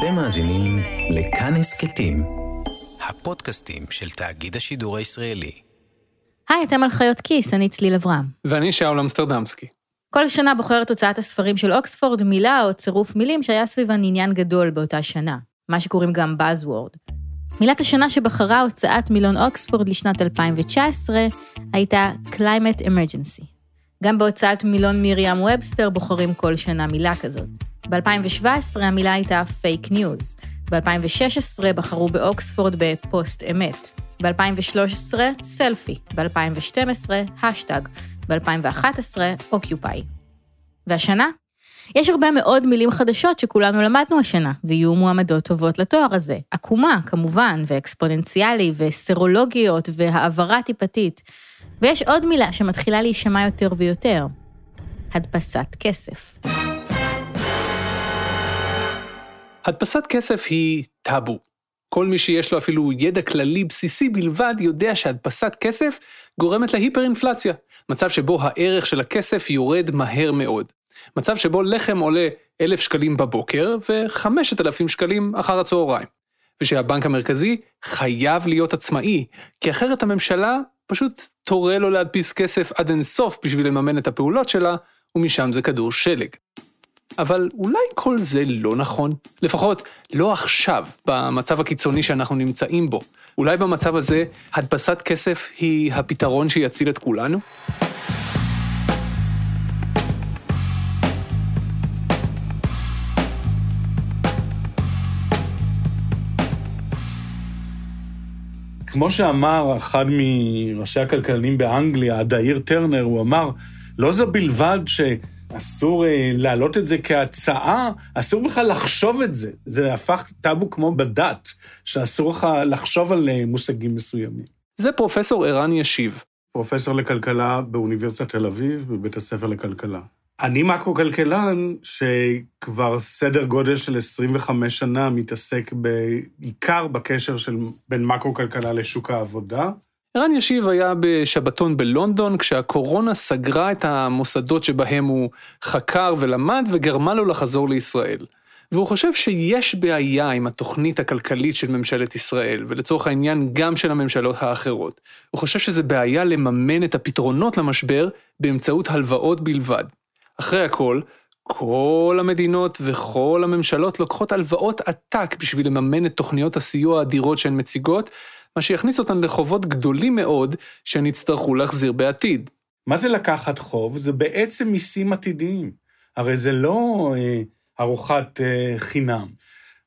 אתם מאזינים לכאן הסכתים, הפודקאסטים של תאגיד השידור הישראלי. היי, אתם על חיות כיס, אני צליל אברהם. ואני שאול אמסטרדמסקי. כל שנה בוחרת הוצאת הספרים של אוקספורד מילה או צירוף מילים שהיה סביבן עניין גדול באותה שנה, מה שקוראים גם Buzzword. מילת השנה שבחרה הוצאת מילון אוקספורד לשנת 2019 הייתה Climate Emergency. גם בהוצאת מילון מרים וובסטר בוחרים כל שנה מילה כזאת. ב-2017 המילה הייתה פייק ניוז. ב-2016 בחרו באוקספורד בפוסט אמת. ב-2013 סלפי. ב-2012 השטג. ב-2011 אוקיופאי. והשנה? יש הרבה מאוד מילים חדשות שכולנו למדנו השנה, ויהיו מועמדות טובות לתואר הזה. עקומה, כמובן, ואקספוננציאלי, וסרולוגיות, והעברה טיפתית. ויש עוד מילה שמתחילה להישמע יותר ויותר, הדפסת כסף. הדפסת כסף היא טאבו. כל מי שיש לו אפילו ידע כללי בסיסי בלבד יודע שהדפסת כסף גורמת להיפר-אינפלציה, מצב שבו הערך של הכסף יורד מהר מאוד. מצב שבו לחם עולה אלף שקלים בבוקר וחמשת אלפים שקלים אחר הצהריים. ושהבנק המרכזי חייב להיות עצמאי, כי אחרת הממשלה פשוט תורה לו להדפיס כסף עד אינסוף בשביל לממן את הפעולות שלה, ומשם זה כדור שלג. אבל אולי כל זה לא נכון? לפחות לא עכשיו, במצב הקיצוני שאנחנו נמצאים בו. אולי במצב הזה, הדפסת כסף היא הפתרון שיציל את כולנו? כמו שאמר אחד מראשי הכלכלנים באנגליה, אדאיר טרנר, הוא אמר, לא זו בלבד שאסור אה, להעלות את זה כהצעה, אסור בכלל לחשוב את זה. זה הפך טאבו כמו בדת, שאסור לך לחשוב על אה, מושגים מסוימים. זה פרופסור ערן ישיב. פרופסור לכלכלה באוניברסיטת תל אביב, בבית הספר לכלכלה. אני מקרו-כלכלן שכבר סדר גודל של 25 שנה מתעסק בעיקר בקשר של בין מקרו-כלכלה לשוק העבודה. ערן ישיב היה בשבתון בלונדון כשהקורונה סגרה את המוסדות שבהם הוא חקר ולמד וגרמה לו לחזור לישראל. והוא חושב שיש בעיה עם התוכנית הכלכלית של ממשלת ישראל, ולצורך העניין גם של הממשלות האחרות. הוא חושב שזה בעיה לממן את הפתרונות למשבר באמצעות הלוואות בלבד. אחרי הכל, כל המדינות וכל הממשלות לוקחות הלוואות עתק בשביל לממן את תוכניות הסיוע האדירות שהן מציגות, מה שיכניס אותן לחובות גדולים מאוד שהן יצטרכו להחזיר בעתיד. מה זה לקחת חוב? זה בעצם מיסים עתידיים. הרי זה לא אה, ארוחת אה, חינם.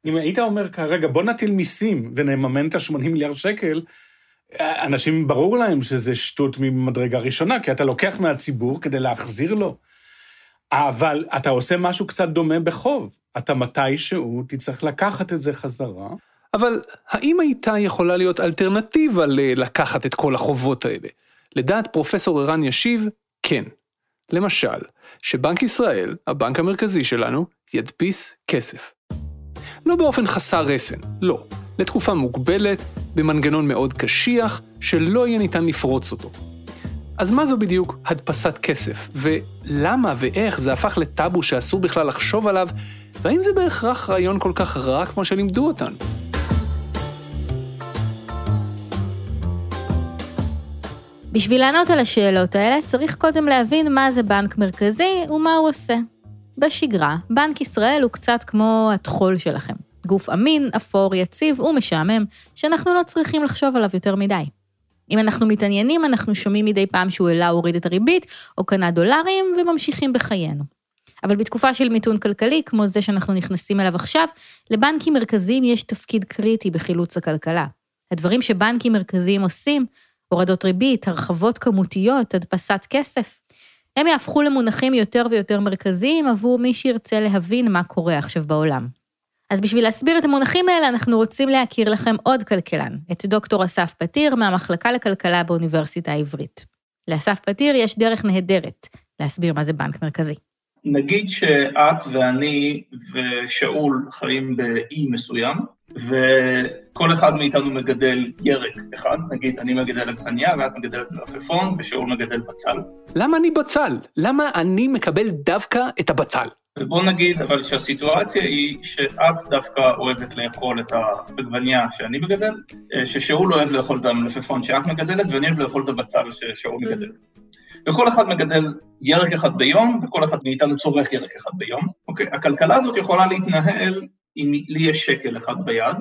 אם היית אומר כרגע, בוא נטיל מיסים ונממן את ה-80 מיליארד שקל, אנשים, ברור להם שזה שטות ממדרגה ראשונה, כי אתה לוקח מהציבור כדי להחזיר לו. אבל אתה עושה משהו קצת דומה בחוב. אתה מתישהו תצטרך לקחת את זה חזרה. אבל האם הייתה יכולה להיות אלטרנטיבה ללקחת את כל החובות האלה? לדעת פרופסור ערן ישיב, כן. למשל, שבנק ישראל, הבנק המרכזי שלנו, ידפיס כסף. לא באופן חסר רסן, לא. לתקופה מוגבלת, במנגנון מאוד קשיח, שלא יהיה ניתן לפרוץ אותו. אז מה זו בדיוק הדפסת כסף? ולמה ואיך זה הפך לטאבו שאסור בכלל לחשוב עליו? והאם זה בהכרח רעיון כל כך רע כמו שלימדו אותנו? בשביל לענות על השאלות האלה צריך קודם להבין מה זה בנק מרכזי ומה הוא עושה. בשגרה, בנק ישראל הוא קצת כמו הטחול שלכם. גוף אמין, אפור, יציב ומשעמם, שאנחנו לא צריכים לחשוב עליו יותר מדי. אם אנחנו מתעניינים, אנחנו שומעים מדי פעם שהוא העלה או הוריד את הריבית, או קנה דולרים, וממשיכים בחיינו. אבל בתקופה של מיתון כלכלי, כמו זה שאנחנו נכנסים אליו עכשיו, לבנקים מרכזיים יש תפקיד קריטי בחילוץ הכלכלה. הדברים שבנקים מרכזיים עושים, הורדות ריבית, הרחבות כמותיות, הדפסת כסף, הם יהפכו למונחים יותר ויותר מרכזיים עבור מי שירצה להבין מה קורה עכשיו בעולם. אז בשביל להסביר את המונחים האלה, אנחנו רוצים להכיר לכם עוד כלכלן, את דוקטור אסף פתיר מהמחלקה לכלכלה באוניברסיטה העברית. לאסף פתיר יש דרך נהדרת להסביר מה זה בנק מרכזי. נגיד שאת ואני ושאול חיים באי מסוים, וכל אחד מאיתנו מגדל ירק אחד, נגיד אני מגדל עגבניה ואת מגדלת מלפפון ושאול מגדל בצל. למה אני בצל? למה אני מקבל דווקא את הבצל? ובוא נגיד אבל שהסיטואציה היא שאת דווקא אוהבת לאכול את העגבניה שאני מגדל, אה, ששאול אוהב לאכול את המלפפון שאת מגדלת, ואני אוהב לאכול את הבצל ששאול מגדל. וכל אחד מגדל ירק אחד ביום, וכל אחד מאיתנו צורך ירק אחד ביום. אוקיי, הכלכלה הזאת יכולה להתנהל אם לי יש שקל אחד ביד,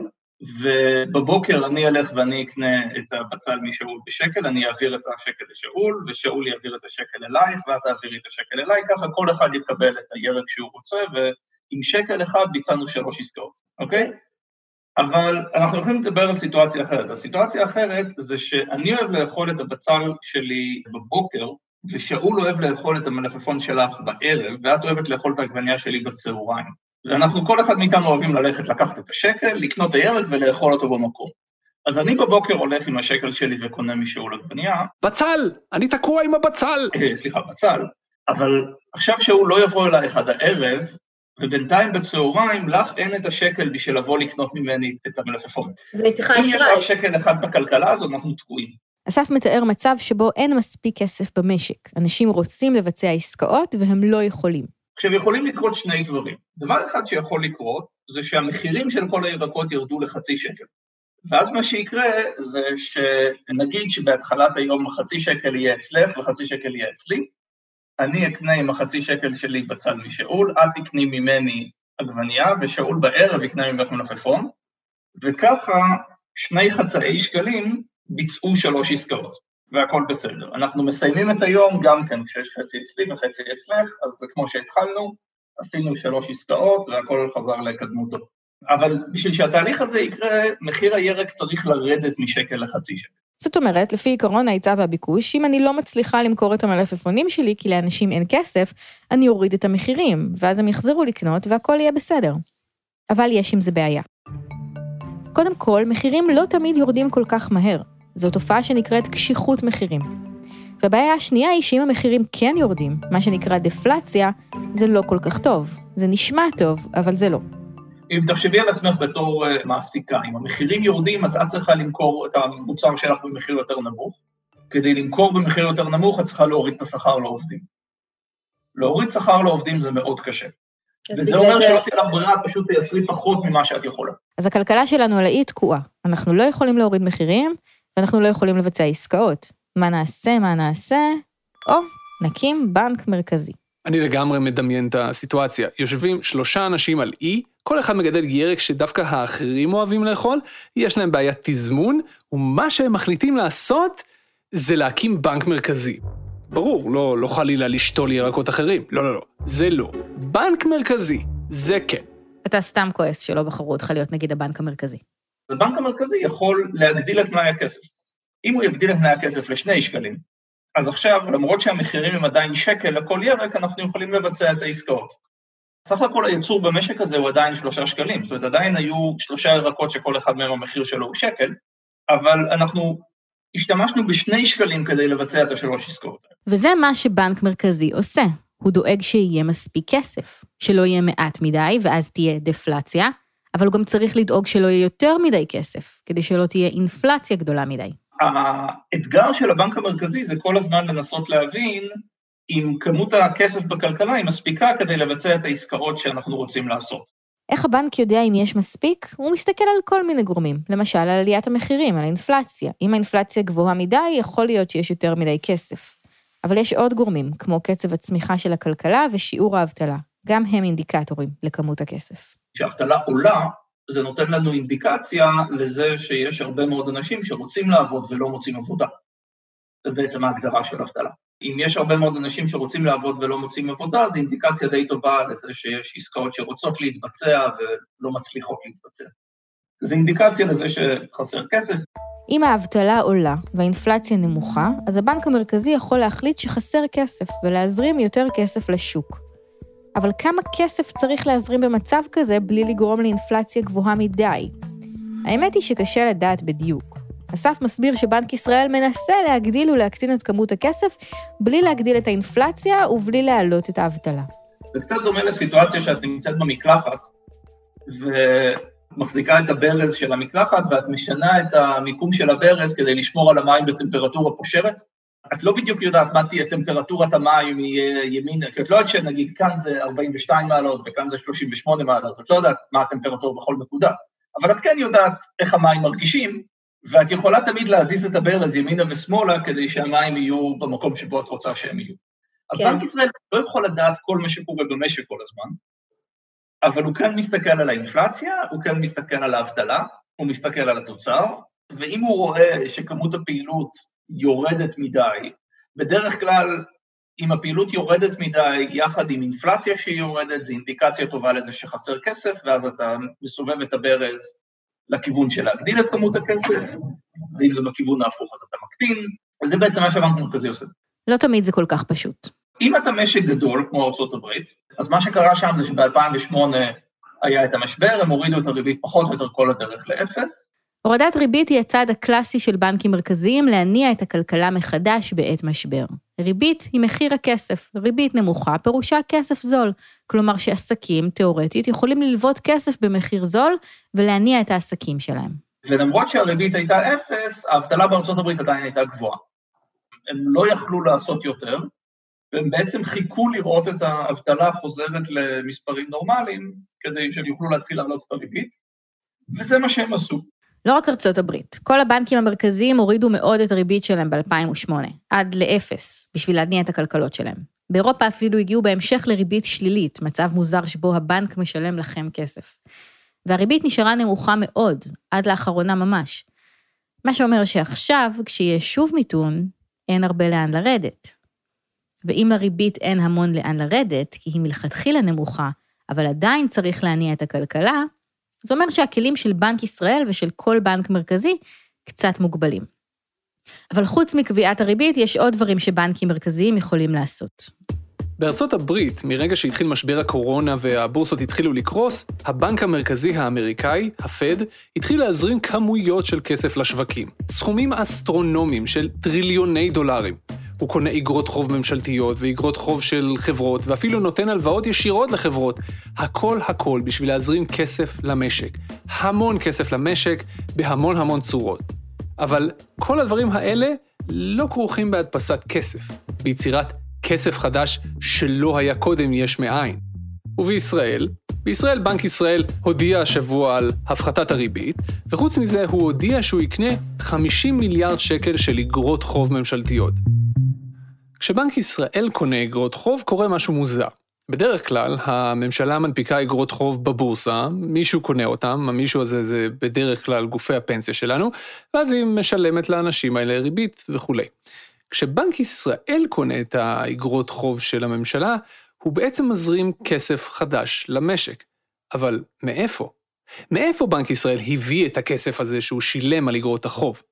ובבוקר אני אלך ואני אקנה את הבצל משאול בשקל, אני אעביר את השקל לשאול, ושאול יעביר את השקל אלייך, ואת תעבירי את השקל אליי, ככה כל אחד יקבל את הירק שהוא רוצה, ועם שקל אחד ביצענו שלוש עסקאות, אוקיי? אבל אנחנו יכולים לדבר על סיטואציה אחרת. הסיטואציה האחרת זה שאני אוהב לאכול את הבצל שלי בבוקר, ושאול אוהב לאכול את המלפפון שלך בערב, ואת אוהבת לאכול את העגבניה שלי בצהריים. ואנחנו, כל אחד מאיתנו אוהבים ללכת לקחת את השקל, לקנות את הירק ולאכול אותו במקום. אז אני בבוקר הולך עם השקל שלי וקונה משאול עגבניה. בצל! אני תקוע עם הבצל! אה, סליחה, בצל. אבל עכשיו שהוא לא יבוא אלייך עד הערב, ובינתיים בצהריים לך אין את השקל בשביל לבוא לקנות ממני את המלפפון. אז אני צריכה אם יש אשראי. רק שקל אחד בכלכלה הזאת, אנחנו תקועים. אסף מתאר מצב שבו אין מספיק כסף במשק. אנשים רוצים לבצע עסקאות והם לא יכולים. עכשיו, יכולים לקרות שני דברים. דבר אחד שיכול לקרות, זה שהמחירים של כל הירקות ירדו לחצי שקל. ואז מה שיקרה זה שנגיד שבהתחלת היום החצי שקל יהיה אצלך וחצי שקל יהיה אצלי, אני אקנה עם החצי שקל שלי בצל משאול, את תקני ממני עגבנייה, ושאול בערב יקנה ממך מלפפון, וככה שני חצאי שקלים ביצעו שלוש עסקאות, והכל בסדר. אנחנו מסיימים את היום גם כן כשיש חצי אצלי וחצי אצלך, אז זה כמו שהתחלנו, עשינו שלוש עסקאות והכל חזר לקדמותו. אבל בשביל שהתהליך הזה יקרה, מחיר הירק צריך לרדת משקל לחצי שקל. זאת אומרת, לפי עקרון ההיצע והביקוש, אם אני לא מצליחה למכור את המלפפונים שלי כי לאנשים אין כסף, אני אוריד את המחירים, ואז הם יחזרו לקנות והכל יהיה בסדר. אבל יש עם זה בעיה. קודם כל, מחירים לא תמיד יורדים כל כך מהר. זו תופעה שנקראת קשיחות מחירים. והבעיה השנייה היא שאם המחירים כן יורדים, מה שנקרא דפלציה, זה לא כל כך טוב. זה נשמע טוב, אבל זה לא. אם תחשבי על עצמך בתור uh, מעסיקה, אם המחירים יורדים, אז את צריכה למכור את המוצר שלך במחיר יותר נמוך. כדי למכור במחיר יותר נמוך, את צריכה להוריד את השכר לעובדים. להוריד שכר לעובדים זה מאוד קשה. וזה אומר זה- שלא תהיה לך ברירה, פשוט תייצרי פחות ממה שאת יכולה. אז הכלכלה שלנו על האי תקועה. אנחנו לא יכולים להוריד מחירים, ואנחנו לא יכולים לבצע עסקאות. מה נעשה, מה נעשה? או, נקים בנק מרכזי. אני לגמרי מדמיין את הסיטואציה. יושבים שלושה אנשים על אי, כל אחד מגדל ירק שדווקא האחרים אוהבים לאכול, יש להם בעיית תזמון, ומה שהם מחליטים לעשות זה להקים בנק מרכזי. ברור, לא, לא חלילה לשתול ירקות אחרים, לא, לא, לא, זה לא. בנק מרכזי, זה כן. אתה סתם כועס שלא בחרו אותך להיות נגיד הבנק המרכזי. הבנק המרכזי יכול להגדיל את מלאי הכסף. אם הוא יגדיל את מלאי הכסף לשני שקלים, אז עכשיו, למרות שהמחירים הם עדיין שקל לכל ירק, אנחנו יכולים לבצע את העסקאות. סך הכל הייצור במשק הזה הוא עדיין שלושה שקלים, זאת אומרת, עדיין היו שלושה ירקות שכל אחד מהם המחיר שלו הוא שקל, אבל אנחנו השתמשנו בשני שקלים כדי לבצע את השלוש עסקאות. וזה מה שבנק מרכזי עושה. הוא דואג שיהיה מספיק כסף, שלא יהיה מעט מדי ואז תהיה דפלציה, אבל הוא גם צריך לדאוג שלא יהיה יותר מדי כסף, כדי שלא תהיה אינפלציה גדולה מדי. האתגר של הבנק המרכזי זה כל הזמן לנסות להבין אם כמות הכסף בכלכלה היא מספיקה כדי לבצע את העסקאות שאנחנו רוצים לעשות. איך הבנק יודע אם יש מספיק? הוא מסתכל על כל מיני גורמים, למשל על עליית המחירים, על האינפלציה. אם האינפלציה גבוהה מדי, יכול להיות שיש יותר מדי כסף. אבל יש עוד גורמים, כמו קצב הצמיחה של הכלכלה ושיעור האבטלה. גם הם אינדיקטורים לכמות הכסף. כשאבטלה עולה, זה נותן לנו אינדיקציה לזה שיש הרבה מאוד אנשים שרוצים לעבוד ולא מוצאים עבודה. זה בעצם ההגדרה של אבטלה. אם יש הרבה מאוד אנשים שרוצים לעבוד ולא מוצאים עבודה, זו אינדיקציה די טובה לזה שיש עסקאות שרוצות להתבצע ולא מצליחות להתבצע. זו אינדיקציה לזה שחסר כסף. אם האבטלה עולה והאינפלציה נמוכה, אז הבנק המרכזי יכול להחליט שחסר כסף ולהזרים יותר כסף לשוק. אבל כמה כסף צריך להזרים במצב כזה בלי לגרום לאינפלציה גבוהה מדי? האמת היא שקשה לדעת בדיוק. אסף מסביר שבנק ישראל מנסה להגדיל ולהקטין את כמות הכסף בלי להגדיל את האינפלציה ובלי להעלות את האבטלה. זה קצת דומה לסיטואציה שאת נמצאת במקלחת, ומחזיקה את הברז של המקלחת, ואת משנה את המיקום של הברז כדי לשמור על המים בטמפרטורה פושרת, את לא בדיוק יודעת מה תהיה טמפרטורת המים יהיה ימינה, כי את לא יודעת שנגיד כאן זה 42 מעלות וכאן זה 38 מעלות, את לא יודעת מה הטמפרטורה בכל נקודה, אבל את כן יודעת איך המים מרגישים, ואת יכולה תמיד להזיז את הברז ימינה ושמאלה כדי שהמים יהיו במקום שבו את רוצה שהם יהיו. אז כן. בנק ישראל לא יכול לדעת כל מה שקורה במשק כל הזמן, אבל הוא כן מסתכל על האינפלציה, הוא כן מסתכל על האבטלה, הוא מסתכל על התוצר, ואם הוא רואה שכמות הפעילות יורדת מדי, בדרך כלל, אם הפעילות יורדת מדי יחד עם אינפלציה שהיא יורדת, זו אינדיקציה טובה לזה שחסר כסף, ואז אתה מסובב את הברז לכיוון של להגדיל את כמות הכסף, ואם זה בכיוון ההפוך אז אתה מקטין, וזה בעצם מה שהבנק המרכזי עושה. לא תמיד זה כל כך פשוט. אם אתה משק גדול, כמו ארה"ב, אז מה שקרה שם זה שב-2008 היה את המשבר, הם הורידו את הריבית פחות או יותר כל הדרך לאפס, הורדת ריבית היא הצעד הקלאסי של בנקים מרכזיים להניע את הכלכלה מחדש בעת משבר. ריבית היא מחיר הכסף. ריבית נמוכה פירושה כסף זול. כלומר שעסקים, תאורטית, יכולים ללוות כסף במחיר זול ולהניע את העסקים שלהם. ולמרות שהריבית הייתה אפס, האבטלה בארצות הברית עדיין הייתה גבוהה. הם לא יכלו לעשות יותר, והם בעצם חיכו לראות את האבטלה חוזרת למספרים נורמליים, כדי שהם יוכלו להתחיל להעלות את הריבית, וזה מה שהם עשו. לא רק ארצות הברית, כל הבנקים המרכזיים הורידו מאוד את הריבית שלהם ב-2008, עד לאפס, בשביל להניע את הכלכלות שלהם. באירופה אפילו הגיעו בהמשך לריבית שלילית, מצב מוזר שבו הבנק משלם לכם כסף. והריבית נשארה נמוכה מאוד, עד לאחרונה ממש. מה שאומר שעכשיו, כשיש שוב מיתון, אין הרבה לאן לרדת. ואם לריבית אין המון לאן לרדת, כי היא מלכתחילה נמוכה, אבל עדיין צריך להניע את הכלכלה, זה אומר שהכלים של בנק ישראל ושל כל בנק מרכזי קצת מוגבלים. אבל חוץ מקביעת הריבית, יש עוד דברים שבנקים מרכזיים יכולים לעשות. בארצות הברית, מרגע שהתחיל משבר הקורונה והבורסות התחילו לקרוס, הבנק המרכזי האמריקאי, הפד, התחיל להזרים כמויות של כסף לשווקים. סכומים אסטרונומיים של טריליוני דולרים. הוא קונה איגרות חוב ממשלתיות ואיגרות חוב של חברות, ואפילו נותן הלוואות ישירות לחברות. הכל הכל בשביל להזרים כסף למשק. המון כסף למשק, בהמון המון צורות. אבל כל הדברים האלה לא כרוכים בהדפסת כסף, ביצירת כסף חדש שלא היה קודם יש מאין. ובישראל, בישראל בנק ישראל הודיע השבוע על הפחתת הריבית, וחוץ מזה הוא הודיע שהוא יקנה 50 מיליארד שקל של איגרות חוב ממשלתיות. כשבנק ישראל קונה אגרות חוב, קורה משהו מוזר. בדרך כלל, הממשלה מנפיקה אגרות חוב בבורסה, מישהו קונה אותם, המישהו הזה זה בדרך כלל גופי הפנסיה שלנו, ואז היא משלמת לאנשים האלה ריבית וכולי. כשבנק ישראל קונה את האגרות חוב של הממשלה, הוא בעצם מזרים כסף חדש למשק. אבל מאיפה? מאיפה בנק ישראל הביא את הכסף הזה שהוא שילם על אגרות החוב?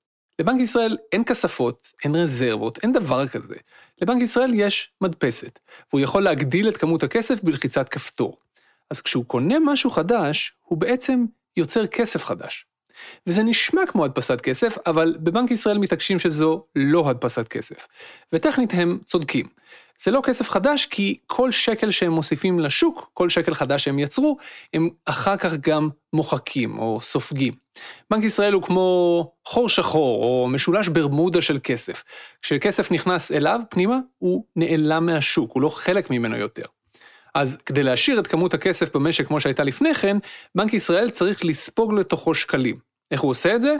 לבנק ישראל אין כספות, אין רזרבות, אין דבר כזה. לבנק ישראל יש מדפסת, והוא יכול להגדיל את כמות הכסף בלחיצת כפתור. אז כשהוא קונה משהו חדש, הוא בעצם יוצר כסף חדש. וזה נשמע כמו הדפסת כסף, אבל בבנק ישראל מתעקשים שזו לא הדפסת כסף. וטכנית הם צודקים. זה לא כסף חדש כי כל שקל שהם מוסיפים לשוק, כל שקל חדש שהם יצרו, הם אחר כך גם מוחקים או סופגים. בנק ישראל הוא כמו חור שחור או משולש ברמודה של כסף. כשכסף נכנס אליו פנימה, הוא נעלם מהשוק, הוא לא חלק ממנו יותר. אז כדי להשאיר את כמות הכסף במשק כמו שהייתה לפני כן, בנק ישראל צריך לספוג לתוכו שקלים. איך הוא עושה את זה?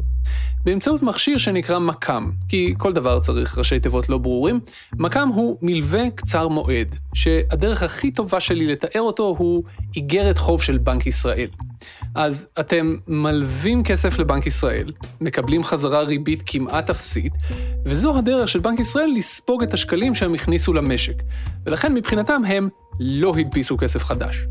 באמצעות מכשיר שנקרא מקם, כי כל דבר צריך ראשי תיבות לא ברורים. מקם הוא מלווה קצר מועד, שהדרך הכי טובה שלי לתאר אותו הוא איגרת חוב של בנק ישראל. אז אתם מלווים כסף לבנק ישראל, מקבלים חזרה ריבית כמעט אפסית, וזו הדרך של בנק ישראל לספוג את השקלים שהם הכניסו למשק. ולכן מבחינתם הם לא הדפיסו כסף חדש.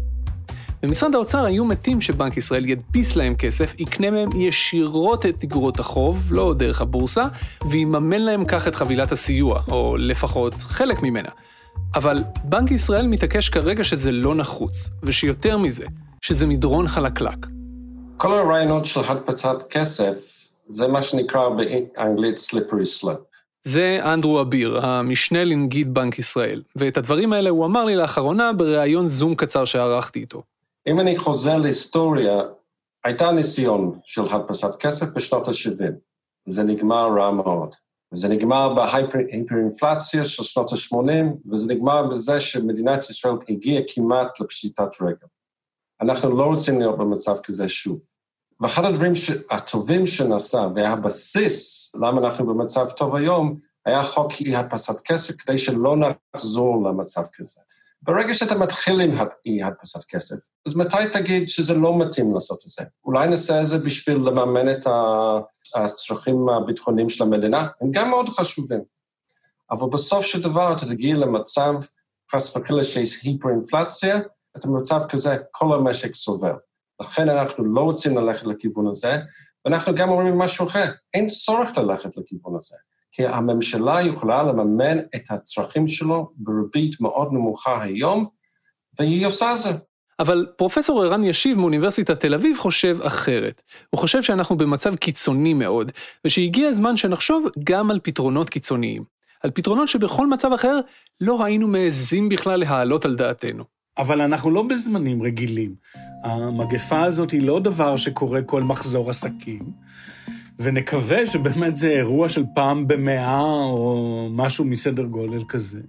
במשרד האוצר היו מתים שבנק ישראל ידפיס להם כסף, יקנה מהם ישירות את אגרות החוב, לא דרך הבורסה, ויממן להם כך את חבילת הסיוע, או לפחות חלק ממנה. אבל בנק ישראל מתעקש כרגע שזה לא נחוץ, ושיותר מזה, שזה מדרון חלקלק. כל הרעיונות של הדפצת כסף, זה מה שנקרא באנגלית slippery slip. זה אנדרו אביר, המשנה לנגיד בנק ישראל, ואת הדברים האלה הוא אמר לי לאחרונה בריאיון זום קצר שערכתי איתו. אם אני חוזר להיסטוריה, הייתה ניסיון של הדפסת כסף בשנות ה-70. זה נגמר רע מאוד. וזה נגמר בהיפר-אינפלציה של שנות ה-80, וזה נגמר בזה שמדינת ישראל הגיעה כמעט לפשיטת רגל. אנחנו לא רוצים להיות במצב כזה שוב. ואחד הדברים הטובים שנעשה, והבסיס למה אנחנו במצב טוב היום, היה חוק אי הדפסת כסף, כדי שלא נחזור למצב כזה. ברגע שאתה מתחיל עם אי הדפסת כסף, אז מתי תגיד שזה לא מתאים לעשות את זה? אולי נעשה את זה בשביל לממן את הצרכים הביטחוניים של המדינה? הם גם מאוד חשובים. אבל בסוף של דבר אתה תגיע למצב, חס וחלילה שיש היפר-אינפלציה, אתה במצב כזה, כל המשק סובל. לכן אנחנו לא רוצים ללכת לכיוון הזה, ואנחנו גם אומרים משהו אחר, אין צורך ללכת לכיוון הזה. כי הממשלה יכולה לממן את הצרכים שלו בריבית מאוד נמוכה היום, והיא עושה זה. אבל פרופסור ערן ישיב מאוניברסיטת תל אביב חושב אחרת. הוא חושב שאנחנו במצב קיצוני מאוד, ושהגיע הזמן שנחשוב גם על פתרונות קיצוניים. על פתרונות שבכל מצב אחר לא היינו מעזים בכלל להעלות על דעתנו. אבל אנחנו לא בזמנים רגילים. המגפה הזאת היא לא דבר שקורה כל מחזור עסקים. ונקווה שבאמת זה אירוע של פעם במאה או משהו מסדר גודל כזה.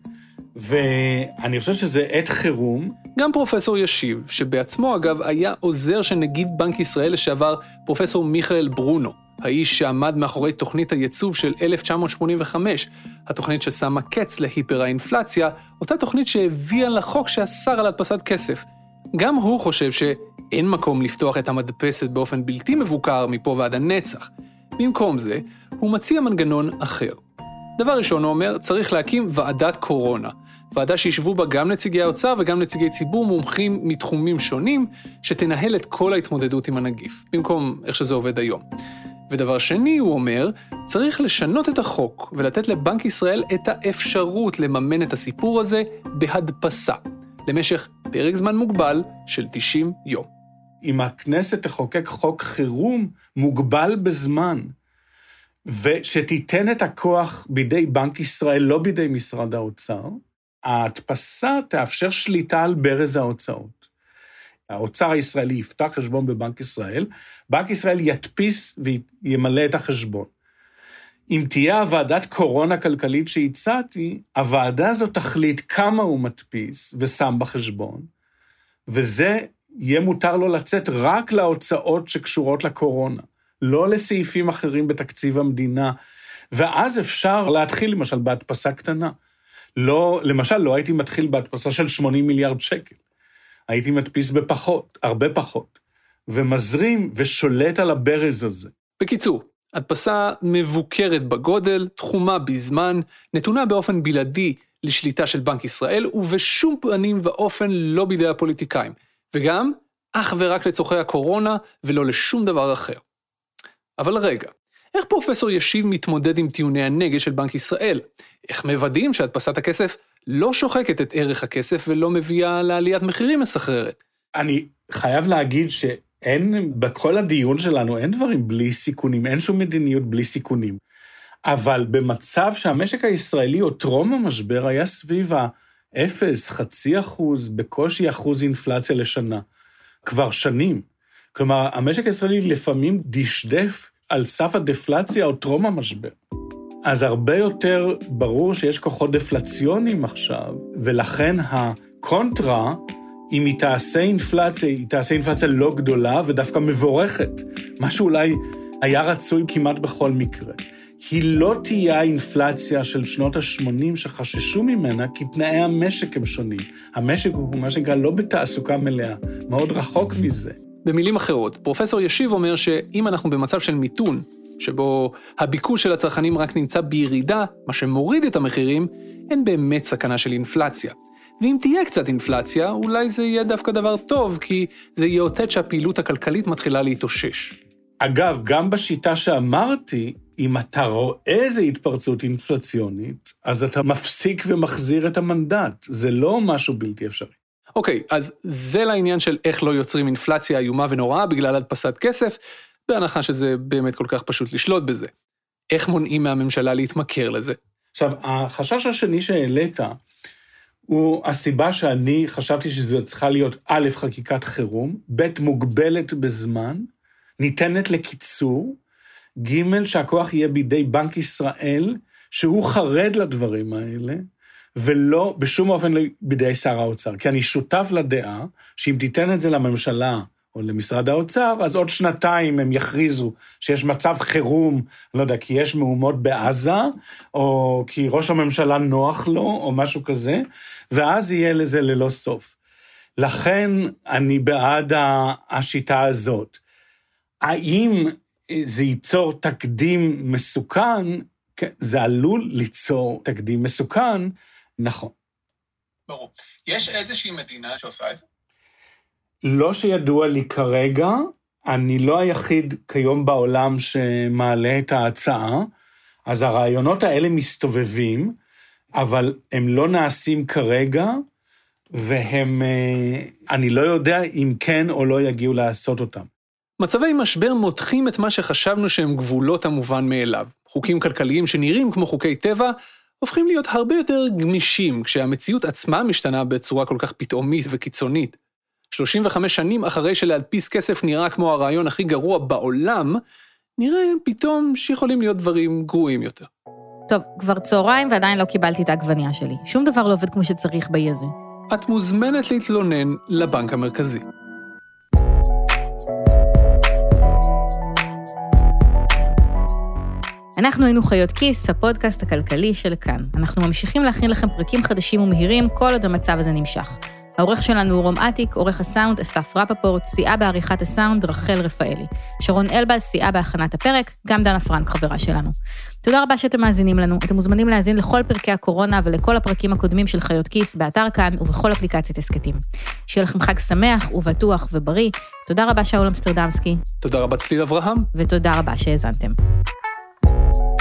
ואני חושב שזה עת חירום. גם פרופסור ישיב, שבעצמו אגב היה עוזר של נגיד בנק ישראל לשעבר פרופסור מיכאל ברונו, האיש שעמד מאחורי תוכנית הייצוב של 1985, התוכנית ששמה קץ להיפר האינפלציה, אותה תוכנית שהביאה לחוק שאסר על הדפסת כסף. גם הוא חושב שאין מקום לפתוח את המדפסת באופן בלתי מבוקר מפה ועד הנצח. במקום זה, הוא מציע מנגנון אחר. דבר ראשון, הוא אומר, צריך להקים ועדת קורונה. ועדה שישבו בה גם נציגי האוצר וגם נציגי ציבור מומחים מתחומים שונים, שתנהל את כל ההתמודדות עם הנגיף, במקום איך שזה עובד היום. ודבר שני, הוא אומר, צריך לשנות את החוק ולתת לבנק ישראל את האפשרות לממן את הסיפור הזה בהדפסה, למשך פרק זמן מוגבל של 90 יום. אם הכנסת תחוקק חוק חירום מוגבל בזמן, ושתיתן את הכוח בידי בנק ישראל, לא בידי משרד האוצר, ההדפסה תאפשר שליטה על ברז ההוצאות. האוצר הישראלי יפתח חשבון בבנק ישראל, בנק ישראל ידפיס וימלא את החשבון. אם תהיה הוועדת קורונה כלכלית שהצעתי, הוועדה הזאת תחליט כמה הוא מדפיס ושם בחשבון, וזה יהיה מותר לו לצאת רק להוצאות שקשורות לקורונה, לא לסעיפים אחרים בתקציב המדינה, ואז אפשר להתחיל למשל בהדפסה קטנה. לא, למשל, לא הייתי מתחיל בהדפסה של 80 מיליארד שקל. הייתי מדפיס בפחות, הרבה פחות, ומזרים ושולט על הברז הזה. בקיצור, הדפסה מבוקרת בגודל, תחומה בזמן, נתונה באופן בלעדי לשליטה של בנק ישראל, ובשום פנים ואופן לא בידי הפוליטיקאים. וגם אך ורק לצורכי הקורונה ולא לשום דבר אחר. אבל רגע, איך פרופסור ישיב מתמודד עם טיעוני הנגד של בנק ישראל? איך מוודאים שהדפסת הכסף לא שוחקת את ערך הכסף ולא מביאה לעליית מחירים מסחררת? אני חייב להגיד שאין, בכל הדיון שלנו אין דברים בלי סיכונים, אין שום מדיניות בלי סיכונים. אבל במצב שהמשק הישראלי עוד טרום המשבר היה סביב ה... אפס, חצי אחוז, בקושי אחוז אינפלציה לשנה, כבר שנים. כלומר, המשק הישראלי לפעמים דשדף על סף הדפלציה או טרום המשבר. אז הרבה יותר ברור שיש כוחות דפלציוניים עכשיו, ולכן הקונטרה, אם היא תעשה אינפלציה, היא תעשה אינפלציה לא גדולה ודווקא מבורכת, מה שאולי היה רצוי כמעט בכל מקרה. היא לא תהיה האינפלציה של שנות ה-80 שחששו ממנה, כי תנאי המשק הם שונים. המשק הוא מה שנקרא לא בתעסוקה מלאה, מאוד רחוק מזה. במילים אחרות, פרופסור ישיב אומר שאם אנחנו במצב של מיתון, שבו הביקוש של הצרכנים רק נמצא בירידה, מה שמוריד את המחירים, אין באמת סכנה של אינפלציה. ואם תהיה קצת אינפלציה, אולי זה יהיה דווקא דבר טוב, כי זה יאותת שהפעילות הכלכלית מתחילה להתאושש. אגב, גם בשיטה שאמרתי, אם אתה רואה איזו התפרצות אינפלציונית, אז אתה מפסיק ומחזיר את המנדט. זה לא משהו בלתי אפשרי. אוקיי, okay, אז זה לעניין של איך לא יוצרים אינפלציה איומה ונוראה בגלל הדפסת כסף, בהנחה שזה באמת כל כך פשוט לשלוט בזה. איך מונעים מהממשלה להתמכר לזה? עכשיו, החשש השני שהעלית, הוא הסיבה שאני חשבתי שזו צריכה להיות א', חקיקת חירום, ב', מוגבלת בזמן, ניתנת לקיצור, ג', שהכוח יהיה בידי בנק ישראל, שהוא חרד לדברים האלה, ולא בשום אופן לא בידי שר האוצר. כי אני שותף לדעה שאם תיתן את זה לממשלה או למשרד האוצר, אז עוד שנתיים הם יכריזו שיש מצב חירום, לא יודע, כי יש מהומות בעזה, או כי ראש הממשלה נוח לו, או משהו כזה, ואז יהיה לזה ללא סוף. לכן אני בעד השיטה הזאת. האם זה ייצור תקדים מסוכן? כן, זה עלול ליצור תקדים מסוכן, נכון. ברור. יש איזושהי מדינה שעושה את זה? לא שידוע לי כרגע, אני לא היחיד כיום בעולם שמעלה את ההצעה, אז הרעיונות האלה מסתובבים, אבל הם לא נעשים כרגע, והם, אה, אני לא יודע אם כן או לא יגיעו לעשות אותם. מצבי משבר מותחים את מה שחשבנו שהם גבולות המובן מאליו. חוקים כלכליים שנראים כמו חוקי טבע, הופכים להיות הרבה יותר גמישים כשהמציאות עצמה משתנה בצורה כל כך פתאומית וקיצונית. 35 שנים אחרי שלהדפיס כסף נראה כמו הרעיון הכי גרוע בעולם, נראה פתאום שיכולים להיות דברים גרועים יותר. טוב, כבר צהריים ועדיין לא קיבלתי את העגבנייה שלי. שום דבר לא עובד כמו שצריך באי הזה. את מוזמנת להתלונן לבנק המרכזי. אנחנו היינו חיות כיס, הפודקאסט הכלכלי של כאן. אנחנו ממשיכים להכין לכם פרקים חדשים ומהירים כל עוד המצב הזה נמשך. העורך שלנו הוא רום אטיק, עורך הסאונד אסף רפפורט, סייעה בעריכת הסאונד רחל רפאלי. שרון אלבז סייעה בהכנת הפרק, גם דנה פרנק חברה שלנו. תודה רבה שאתם מאזינים לנו. אתם מוזמנים להאזין לכל פרקי הקורונה ולכל הפרקים הקודמים של חיות כיס באתר כאן ובכל אפליקציית הסכתים. שיהיה לכם חג שמח ובטוח ובריא. תודה רבה שאול אמסטרדמסקי. תודה רבה צליל אברהם. ותודה רבה שהאזנתם. thank you